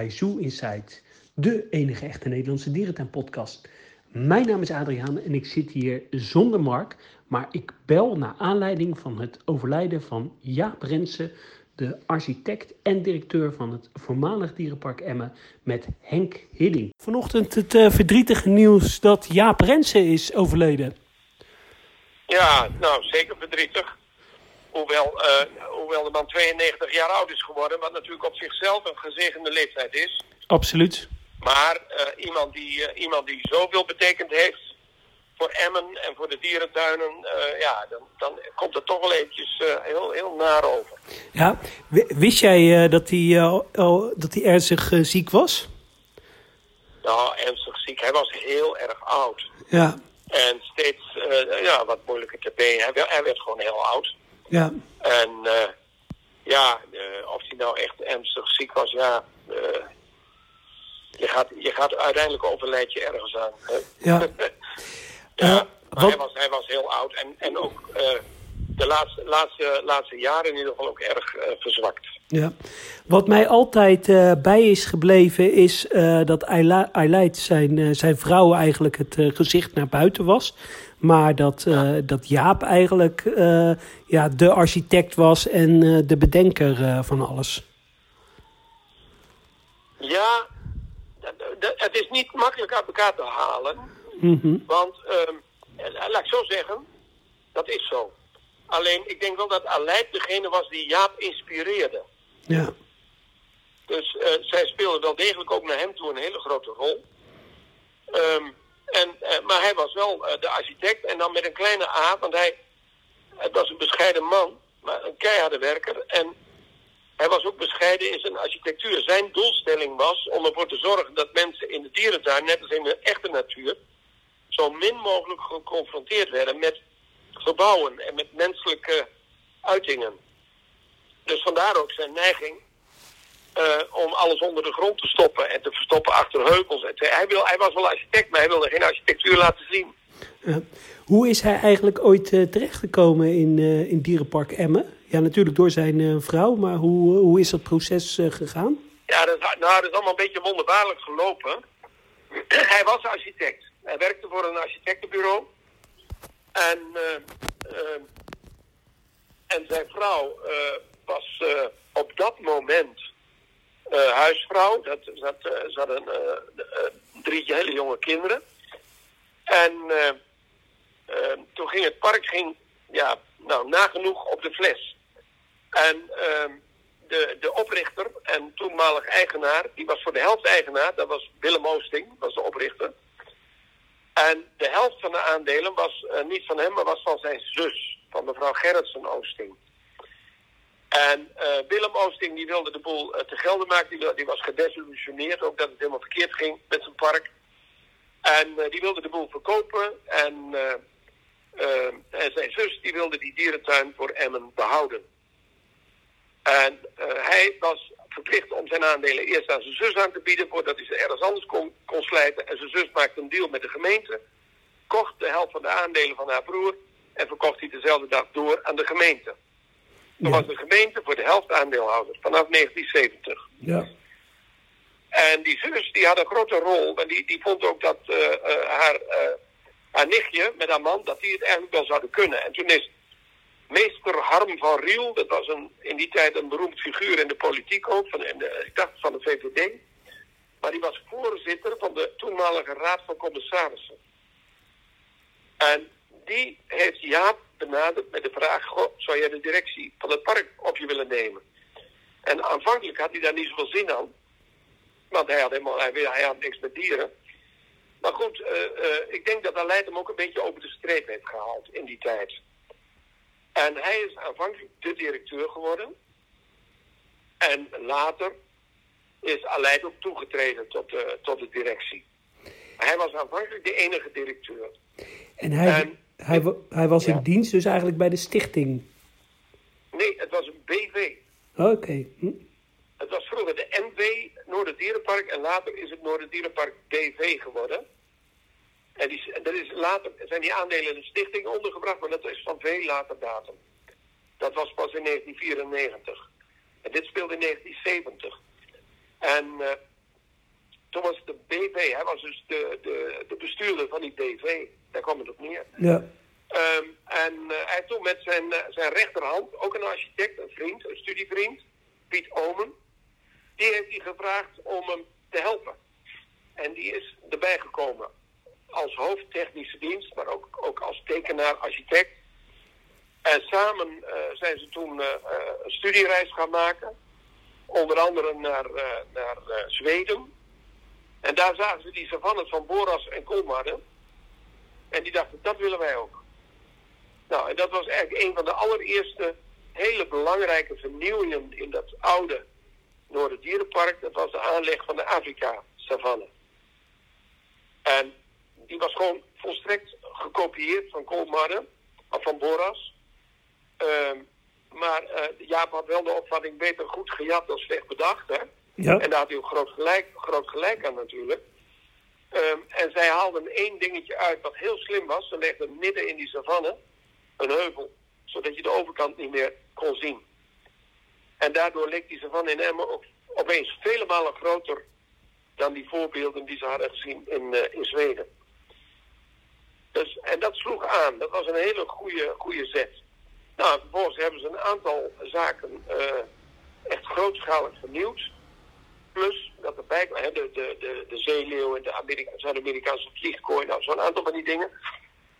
bij Zoo Insight, de enige echte Nederlandse dierentuinpodcast. Mijn naam is Adriaan en ik zit hier zonder Mark, maar ik bel naar aanleiding van het overlijden van Jaap Rensen, de architect en directeur van het voormalig dierenpark Emmen, met Henk Hidding. Vanochtend het uh, verdrietige nieuws dat Jaap Rensen is overleden. Ja, nou zeker verdrietig. Hoewel, uh, hoewel de man 92 jaar oud is geworden, wat natuurlijk op zichzelf een gezegende leeftijd is. Absoluut. Maar uh, iemand, die, uh, iemand die zoveel betekend heeft voor Emmen en voor de dierentuinen, ja, dan, dan komt het toch wel eventjes heel, heel naar over. Ja, wist jij dat hij oh, dat hij ernstig ziek was? Nou, ernstig ziek. Hij was heel erg oud. Ja. En steeds ja, wat moeilijker te been. Hij, hij werd gewoon heel oud. Ja. En uh, ja, uh, of hij nou echt ernstig ziek was, ja. Uh, je, gaat, je gaat uiteindelijk overlijd je ergens aan. Hè? Ja. ja maar hij was, hij was heel oud en, en ook de laatste, laatste, laatste jaren in ieder geval ook erg verzwakt. Ja. Wat mij altijd uh, bij is gebleven is uh, dat Eileid zijn, zijn vrouw eigenlijk het gezicht naar buiten was. Maar dat, ja. dat Jaap eigenlijk ja, de architect was en de bedenker van alles. Ja, het is niet makkelijk uit elkaar te halen. Mm -hmm. Want, laat ik zo zeggen, dat is zo. Alleen, ik denk wel dat Aleid degene was die Jaap inspireerde. Ja. Dus uh, zij speelde wel degelijk ook naar hem toe een hele grote rol. Um, en, uh, maar hij was wel uh, de architect en dan met een kleine A, want hij het was een bescheiden man, maar een keiharde werker. En hij was ook bescheiden in zijn architectuur. Zijn doelstelling was om ervoor te zorgen dat mensen in de dierentuin, net als in de echte natuur, zo min mogelijk geconfronteerd werden met gebouwen en met menselijke uitingen. Dus vandaar ook zijn neiging om alles onder de grond te stoppen en te verstoppen achter heuvels. En hij, wil, hij was wel architect, maar hij wilde geen architectuur laten zien. Uh, hoe is hij eigenlijk ooit uh, terechtgekomen in, in Dierenpark Emmen? Ja, natuurlijk door zijn vrouw, maar hoe, hoe is dat proces gegaan? Ja, dat, nou, dat is allemaal een beetje wonderbaarlijk gelopen. hij was architect. Hij werkte voor een architectenbureau. En, en zijn vrouw was op dat moment uh, huisvrouw. Dat, dat, uh, ze hadden drie hele jonge kinderen. En toen ging het park ging, ja, nou, nagenoeg op de fles. En de, de oprichter en toenmalig eigenaar, die was voor de helft eigenaar, dat was Willem Oosting, was de oprichter. En de helft van de aandelen was niet van hem, maar was van zijn zus, van mevrouw Gerritsen Oosting. En uh, Willem Oosting die wilde de boel uh, te gelden maken. Die, die, was gedesillusioneerd, ook dat het helemaal verkeerd ging met zijn park. En uh, die wilde de boel verkopen. En, zijn zus die wilde die dierentuin voor Emmen behouden. En hij was verplicht om zijn aandelen eerst aan zijn zus aan te bieden... voordat hij ze ergens anders kon, kon slijten. En zijn zus maakte een deal met de gemeente. Kocht de helft van de aandelen van haar broer... en verkocht hij dezelfde dag door aan de gemeente. Toen ja. was de gemeente voor de helft aandeelhouder vanaf 1970. Ja. En die zus die had een grote rol. En die, die vond ook dat uh, uh, haar, uh, haar nichtje met haar man, dat die het eigenlijk wel zouden kunnen. En toen is meester Harm van Riel, dat was een, in die tijd een beroemd figuur in de politiek ook, van, in de, ik dacht van de VVD. Maar die was voorzitter van de toenmalige Raad van Commissarissen. En die heeft Jaap benaderd met de vraag: Goh, zou jij de directie van het park op je willen nemen? En aanvankelijk had hij daar niet zoveel zin aan. Want hij had, helemaal, hij, hij had niks met dieren. Maar goed, uh, uh, ik denk dat Aleid hem ook een beetje over de streep heeft gehaald in die tijd. En hij is aanvankelijk de directeur geworden. En later is Aleid ook toegetreden tot de, tot de directie. Hij was aanvankelijk de enige directeur. En hij, en, hij, hij was in dienst dus eigenlijk bij de stichting? Nee, het was een BV. Oké. Okay. Hm. Het was vroeger de NV, Noorderdierenpark, en later is het Noorderdierenpark BV geworden. En die, er is later zijn die aandelen in de stichting ondergebracht, maar dat is van veel later datum. Dat was pas in 1994. En dit speelde in 1970. En uh, toen was de BV, hij was dus de, de, de bestuurder van die BV. Daar kwam het op neer. Ja. Ehm, en eh, hij heeft toen met zijn, eh, zijn rechterhand, ook een architect, een vriend, een studievriend, Piet Omen, die heeft hij gevraagd om hem te helpen. En die is erbij gekomen als hoofdtechnische dienst, maar ook, ook als tekenaar, architect. En samen eh, zijn ze toen een studiereis gaan maken. Onder andere naar, naar Zweden. En daar zagen ze die savannes van Boras en Kolmarden. En die dachten, dat willen wij ook. Nou, en dat was eigenlijk een van de allereerste hele belangrijke vernieuwingen in dat oude Noorderdierenpark. Dat was de aanleg van de Afrika-savanne. En die was gewoon volstrekt gekopieerd van Kolmarden, of van Boras. Ehm, maar eh, Jaap had wel de opvatting beter goed gejat dan slecht bedacht. Hè? Ja. En daar had hij ook groot gelijk, groot gelijk aan natuurlijk. Ehm, en zij haalden één dingetje uit wat heel slim was. Ze legden midden in die savanne een heuvel, zodat je de overkant niet meer kon zien. En daardoor leek die savanne in Emmen opeens vele malen groter dan die voorbeelden die ze hadden gezien in, eh, in Zweden. Dus, en dat sloeg aan. Dat was een hele goede, goede zet. Nou, vervolgens hebben ze een aantal zaken eh, echt grootschalig vernieuwd. Plus dat erbij kwam, de, de, de, de zeeleeuw en de Amerika- Zuid-Amerikaanse vliegkooi, nou zo'n aantal van die dingen.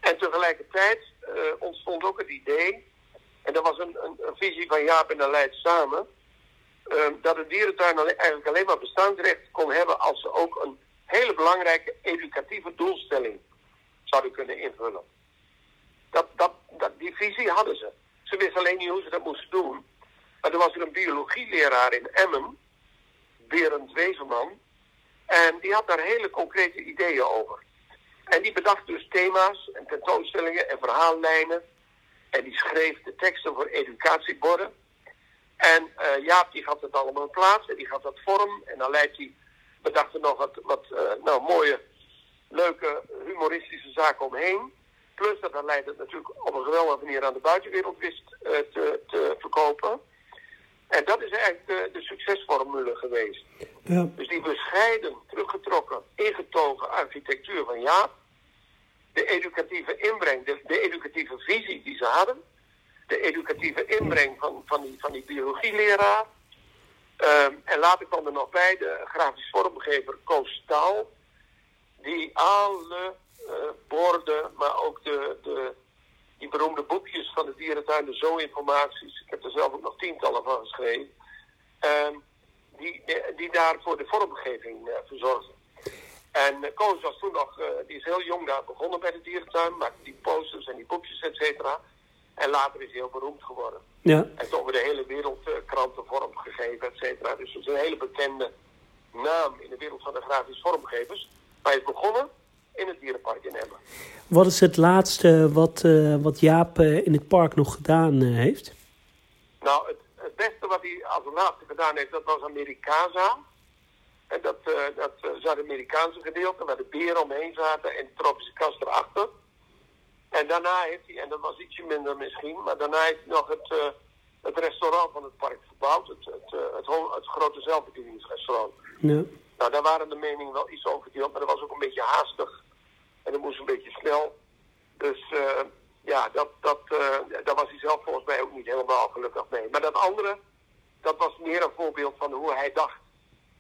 En tegelijkertijd eh, ontstond ook het idee, en dat was een, een, een visie van Jaap en Aleid samen, eh, dat een dierentuin eigenlijk alleen maar bestaansrecht kon hebben als ze ook een hele belangrijke educatieve doelstelling zouden kunnen invullen. Dat, dat, dat, die visie hadden ze. Ze wisten alleen niet hoe ze dat moesten doen. Maar er was er een biologieleraar in Emmen, Berend Wezenman, en die had daar hele concrete ideeën over. En die bedacht dus thema's en tentoonstellingen en verhaallijnen. En die schreef de teksten voor educatieborden. En eh, Jaap die gaf het allemaal plaats en die gaf dat vorm. En dan leidt hij, bedacht er nog wat, wat eh, nou, mooie, leuke, humoristische zaken omheen. Plus dat Aleid het natuurlijk op een geweldige manier aan de buitenwereld wist eh, te verkopen. En dat is eigenlijk de, de succesformule geweest. Ja. Dus die bescheiden, teruggetrokken, ingetogen architectuur van Jaap. De educatieve inbreng, de, de educatieve visie die ze hadden. De educatieve inbreng van, van, die, van die biologieleraar. Ehm, en later kwam er nog bij de grafisch vormgever Koos Staal. Die alle eh, borden, maar ook de, de, die beroemde boekjes van de dierentuin, de zoo-informaties. Er zelf ook nog tientallen van geschreven. Ehm, die, die daar voor de vormgeving eh, verzorgden. En uh, Koos was toen nog, eh, die is heel jong daar begonnen bij de dierentuin, maakte die posters en die boekjes, et cetera. En later is hij heel beroemd geworden. Ja. Hij heeft over de hele wereld eh, kranten vormgegeven, et cetera. Dus het is een hele bekende naam in de wereld van de grafisch vormgevers. Maar hij is begonnen in het dierenpark in Emmen. Wat is het laatste wat, eh, wat Jaap eh, in het park nog gedaan eh, heeft? Nou, het, het beste wat hij als laatste gedaan heeft, dat was Amerikaza. En dat, eh, dat eh, Zuid-Amerikaanse gedeelte, waar de beren omheen zaten en de tropische kast erachter. En daarna heeft hij, en dat was ietsje minder misschien, maar daarna heeft hij nog het, eh, het restaurant van het park verbouwd. Het, het, het, grote zelfbedieningsrestaurant. Ja. Nou, daar waren de meningen wel iets over verdeeld, maar dat was ook een beetje haastig. En dat moest een beetje snel. Dus eh, ja, dat, dat, eh, daar was hij zelf volgens mij ook niet helemaal gelukkig mee. Maar dat andere, dat was meer een voorbeeld van hoe hij dacht.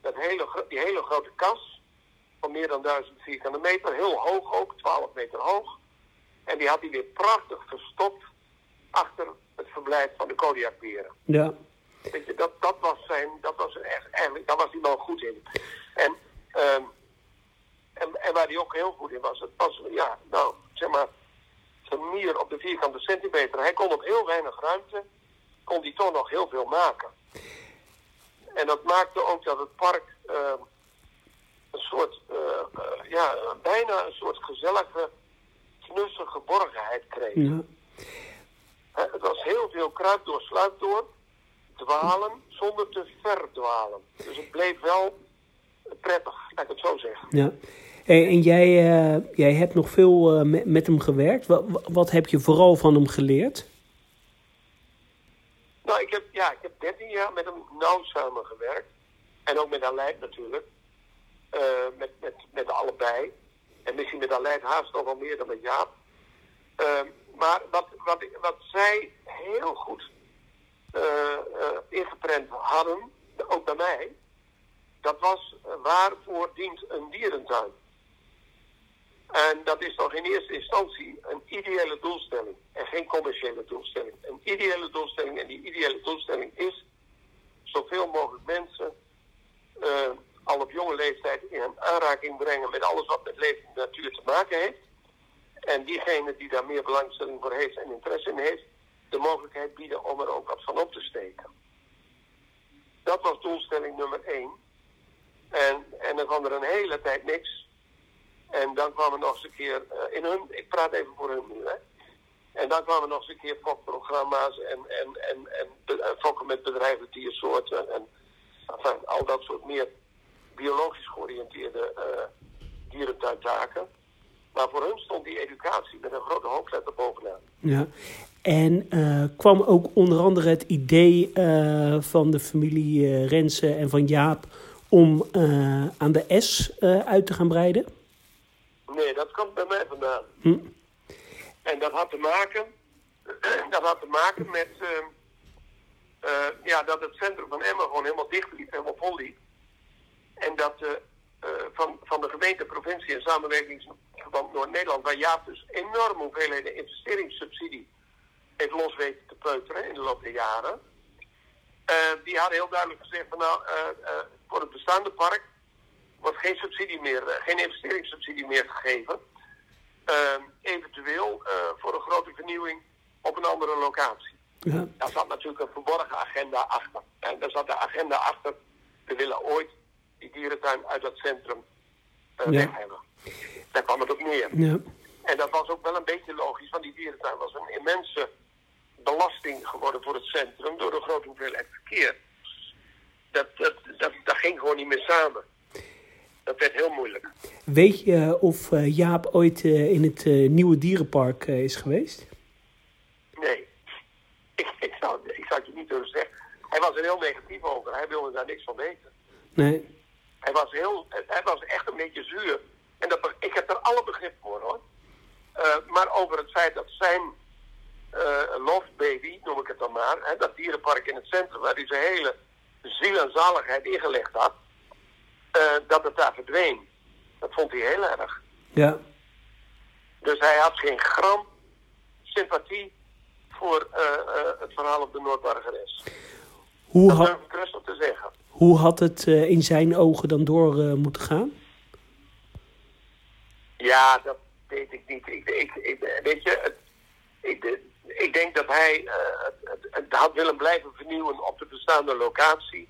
Dat hele, die hele grote kas, van meer dan 1000 vierkante meter, heel hoog ook, 12 meter hoog. En die had hij weer prachtig verstopt achter het verblijf van de Kodiakberen. Ja. Weet je, dat, dat was zijn, dat was echt, eigenlijk, daar was hij wel goed in. En, ehm, en, en waar hij ook heel goed in was, het was, ja, nou, zeg maar, manier op de vierkante centimeter. Hij kon op heel weinig ruimte, kon hij toch nog heel veel maken. En dat maakte ook dat het park ehm, een soort, eh, eh, ja, bijna een soort gezellige, knusse geborgenheid kreeg. Ja. Het was heel veel kruip door, sluip door, dwalen zonder te verdwalen. Dus het bleef wel prettig, laat ik het zo zeggen. ja. En jij, eh, jij hebt nog veel eh, met, met hem gewerkt. Wat, heb je vooral van hem geleerd? Nou, ik heb, ja, ik heb 13 jaar met hem nauw samengewerkt. En ook met Aleid natuurlijk. Ehm, misschien met Aleid Haas nog wel meer dan met Jaap. Ehm, maar wat, wat, wat zij heel goed uh, ingeprent hadden, ook bij mij, dat was waarvoor dient een dierentuin? En dat is toch in eerste instantie een ideële doelstelling en geen commerciële doelstelling. Een ideële doelstelling en die ideële doelstelling is zoveel mogelijk mensen uh, al op jonge leeftijd in aanraking brengen met alles wat met leven en natuur te maken heeft. En diegene die daar meer belangstelling voor heeft en interesse in heeft, de mogelijkheid bieden om er ook wat van op te steken. Dat was doelstelling nummer één. En, en dan kwam er een hele tijd niks. En dan kwamen nog eens een keer uh, in hun, ik praat even voor hun nu, hè. En dan kwamen nog eens een keer fokprogramma's en, en, en, en, en fokken met bedrijven, diersoorten en enfin, al dat soort meer biologisch georiënteerde uh, dierentuintaken. Maar voor hun stond die educatie met een grote hoofdletter bovenaan. Ja. En kwam ook onder andere het idee van de familie Rensen en van Jaap om aan de S uit te gaan breiden? Nee, dat komt bij mij vandaan. Hm. En dat had te maken, dat had te maken met ja, dat het centrum van Emmen gewoon helemaal dicht liep, helemaal vol liep. En dat van, van de gemeente, provincie en samenwerkingsverband Noord-Nederland, waar Jaap dus enorme hoeveelheden investeringssubsidie heeft los weten te peuteren in de loop der jaren. Die hadden heel duidelijk gezegd van nou, voor het bestaande park wordt geen subsidie meer, geen investeringssubsidie meer gegeven. eventueel voor een grote vernieuwing op een andere locatie. Ja. Daar zat natuurlijk een verborgen agenda achter. En daar zat de agenda achter, we willen ooit die dierentuin uit dat centrum ja. weg hebben. Daar kwam het ook neer. Ja. En dat was ook wel een beetje logisch, want die dierentuin was een immense belasting geworden voor het centrum door de grote hoeveelheid verkeer. Dat, dat, dat, dat ging gewoon niet meer samen. Dat werd heel moeilijk. Weet je of uh, Jaap ooit uh, in het nieuwe dierenpark is geweest? Nee. Ik, ik, zou, ik zou het je niet durven zeggen. Hij was er heel negatief over. Hij wilde daar niks van weten. Nee. Hij was, heel, hij was echt een beetje zuur. En dat, ik heb er alle begrip voor hoor. maar over het feit dat zijn uh, Love Baby, noem ik het dan maar, hè, dat dierenpark in het centrum, waar hij zijn hele ziel en zaligheid ingelegd had, uh, dat het daar verdween. Dat vond hij heel erg. Ja. Dus hij had geen gram sympathie voor uh, het verhaal op de Noordbargeres. Hoe dat had, ik rustig te zeggen. Hoe had het in zijn ogen dan door moeten gaan? Ja, dat weet ik niet. Ik, ik, ik weet je, het, ik, ik denk dat hij het, het, had willen blijven vernieuwen op de bestaande locatie.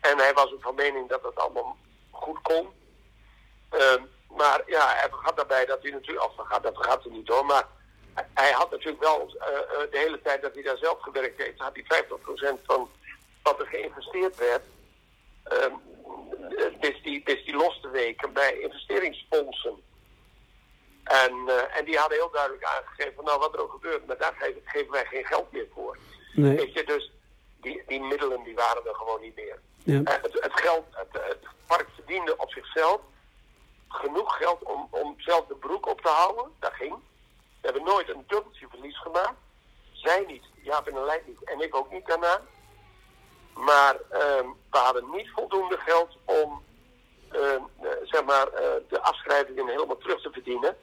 En hij was ook van mening dat het allemaal goed kon. Uh, maar ja, hij vergat daarbij dat hij natuurlijk, of vergat, dat vergat hij niet hoor, maar hij had natuurlijk wel uh, de hele tijd dat hij daar zelf gewerkt heeft, had hij 50% van wat er geïnvesteerd werd, ehm, is, die, is die los te weken bij investeringsfondsen. En, uh, en die hadden heel duidelijk aangegeven van nou wat er ook gebeurt, maar daar geven, geven wij geen geld meer voor. Nee. Weet je, dus die, die middelen die waren er gewoon niet meer. Ja. Uh, het, geld, het, park verdiende op zichzelf genoeg geld om, om zelf de broek op te houden. Dat ging. We hebben nooit een dubbeltje verlies gemaakt. Zij niet, Jaap en Leid niet en ik ook niet daarna. Maar uh, we hadden niet voldoende geld om uh, zeg maar, uh, de afschrijvingen helemaal terug te verdienen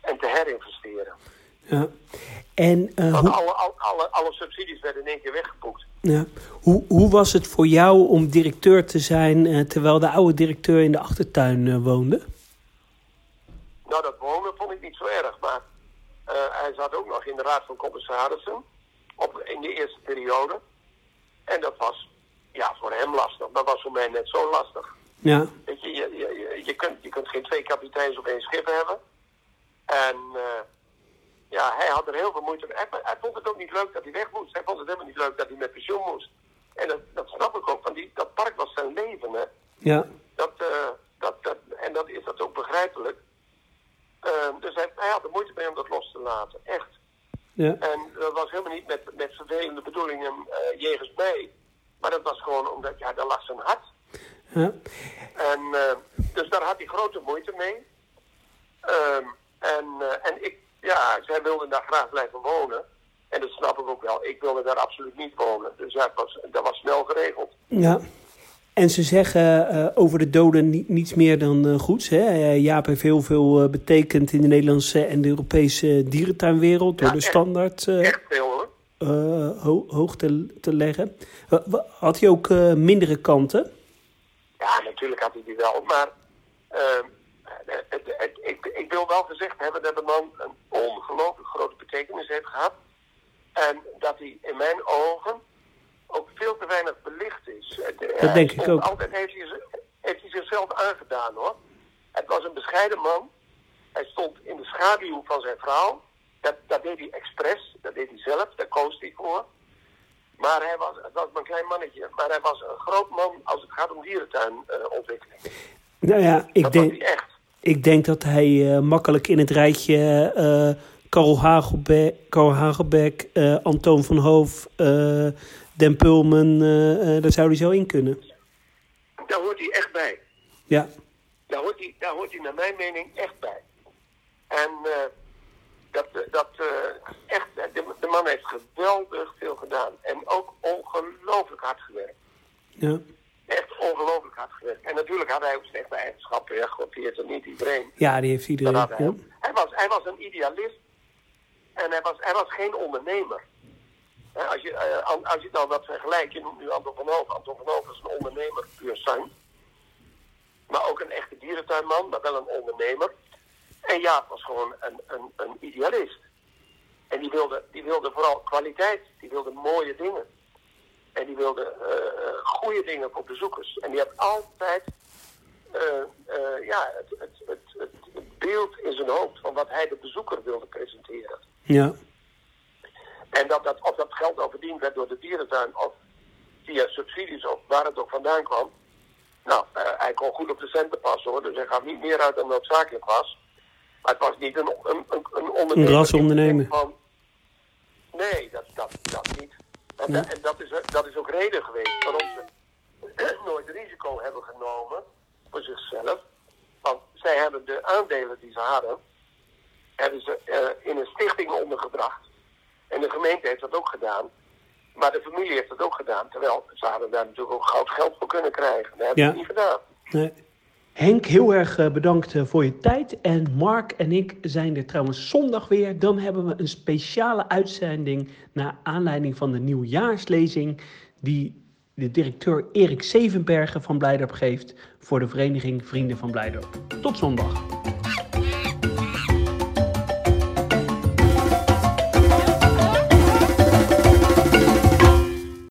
en te herinvesteren. Ja. En, uh, hoe... alle, alle, alle subsidies werden in één keer weggepoekt. Ja. Hoe, hoe was het voor jou om directeur te zijn uh, terwijl de oude directeur in de achtertuin uh, woonde? Nou, dat wonen vond ik niet zo erg, maar hij zat ook nog in de Raad van Commissarissen op, in de eerste periode. En dat was ja, voor hem lastig, dat was voor mij net zo lastig. Ja. Weet je, je, je, je, kunt, je kunt geen twee kapiteins op één schip hebben. En ja, hij had er heel veel moeite mee. Hij, hij, vond het ook niet leuk dat hij weg moest. Hij vond het helemaal niet leuk dat hij met pensioen moest. En dat, dat snap ik ook, want die, dat park was zijn leven, hè. Ja. Dat, uh, dat, dat, en dat is dat ook begrijpelijk. Uh, dus hij, hij, had er moeite mee om dat los te laten, echt. Ja. En dat was helemaal niet met, met vervelende bedoelingen uh, jegens mij. Maar dat was gewoon omdat, ja, daar lag zijn hart. Ja. En dus daar had hij grote moeite mee. Ehm, en, eh, en ik, ja, zij wilde daar graag blijven wonen. En dat snap ik ook wel. Ik wilde daar absoluut niet wonen. Dus dat was, dat was snel geregeld. Ja. En ze zeggen uh, over de doden ni niets meer dan uh, goeds. Hè? Uh, Jaap heeft heel veel betekend in de Nederlandse en de Europese dierentuinwereld. Door de echt. standaard Echt veel hoor. ho hoog te, te leggen. had hij ook mindere kanten? Ja, natuurlijk had hij die wel. Maar ik, ik wil wel gezegd hebben dat de man een ongelooflijk grote betekenis heeft gehad. En dat hij in mijn ogen ook veel te weinig belicht is. Dat denk ik ook. Altijd heeft hij, heeft hij zichzelf aangedaan hoor. Het was een bescheiden man. Hij stond in de schaduw van zijn vrouw. Dat, dat deed hij expres, dat deed hij zelf, daar koos hij voor. Maar hij was, het was een klein mannetje. Maar hij was een groot man als het gaat om dierentuinontwikkeling. nou ja, ik dat denk, was hij echt. Ik denk dat hij uh, makkelijk in het rijtje uh, Karel Hagelbeck, Karel Hagelbeck uh, Antoon van Hoof, Den Pulmen, daar zou hij zo in kunnen. Daar hoort hij echt bij. Ja. Daar hoort hij, daar hoort hij naar mijn mening echt bij. En dat, dat echt, de, de, man heeft geweldig veel gedaan. En ook ongelooflijk hard gewerkt. Ja. Hard gewerkt. En natuurlijk had hij ook slechte eigenschappen. Ja, god, die heeft er niet iedereen. Ja, die heeft iedereen. Hij, ja. hij, was, hij was een idealist. En hij was, hij was geen ondernemer. He, als, je, uh, als je dan dat vergelijkt, je noemt nu Anton van Hoof. Anton van Hoof is een ondernemer, puur sang. Maar ook een echte dierentuinman, maar wel een ondernemer. En Jaap was gewoon een, een, een idealist. En die wilde, die wilde vooral kwaliteit, die wilde mooie dingen. En die wilde uh, goede dingen voor bezoekers. En die had altijd uh, ja, het, het, het, het, beeld in zijn hoofd van wat hij de bezoeker wilde presenteren. Ja. En dat, dat, of dat geld al verdiend werd door de dierentuin of via subsidies of waar het ook vandaan kwam. Nou, hij kon goed op de centen passen hoor, dus hij gaf niet meer uit dan noodzakelijk was. Maar het was niet een, een, een, een ondernemer. Een rasondernemer. Van, nee, dat, dat, dat niet. En, Ja. en dat, is, dat is ook reden geweest waarom ze nooit risico hebben genomen voor zichzelf. Want zij hebben de aandelen die ze hadden, hebben ze eh, in een stichting ondergebracht. En de gemeente heeft dat ook gedaan. Maar de familie heeft dat ook gedaan. Terwijl ze hadden daar natuurlijk ook goud geld voor kunnen krijgen. Dat hebben Ja. ze niet gedaan. Nee. Henk, heel erg eh, bedankt eh, voor je tijd. En Mark en ik zijn er trouwens zondag weer. Dan hebben we een speciale uitzending naar aanleiding van de nieuwjaarslezing die de directeur Erik Zevenbergen van Blijdorp geeft voor de vereniging Vrienden van Blijdorp. Tot zondag.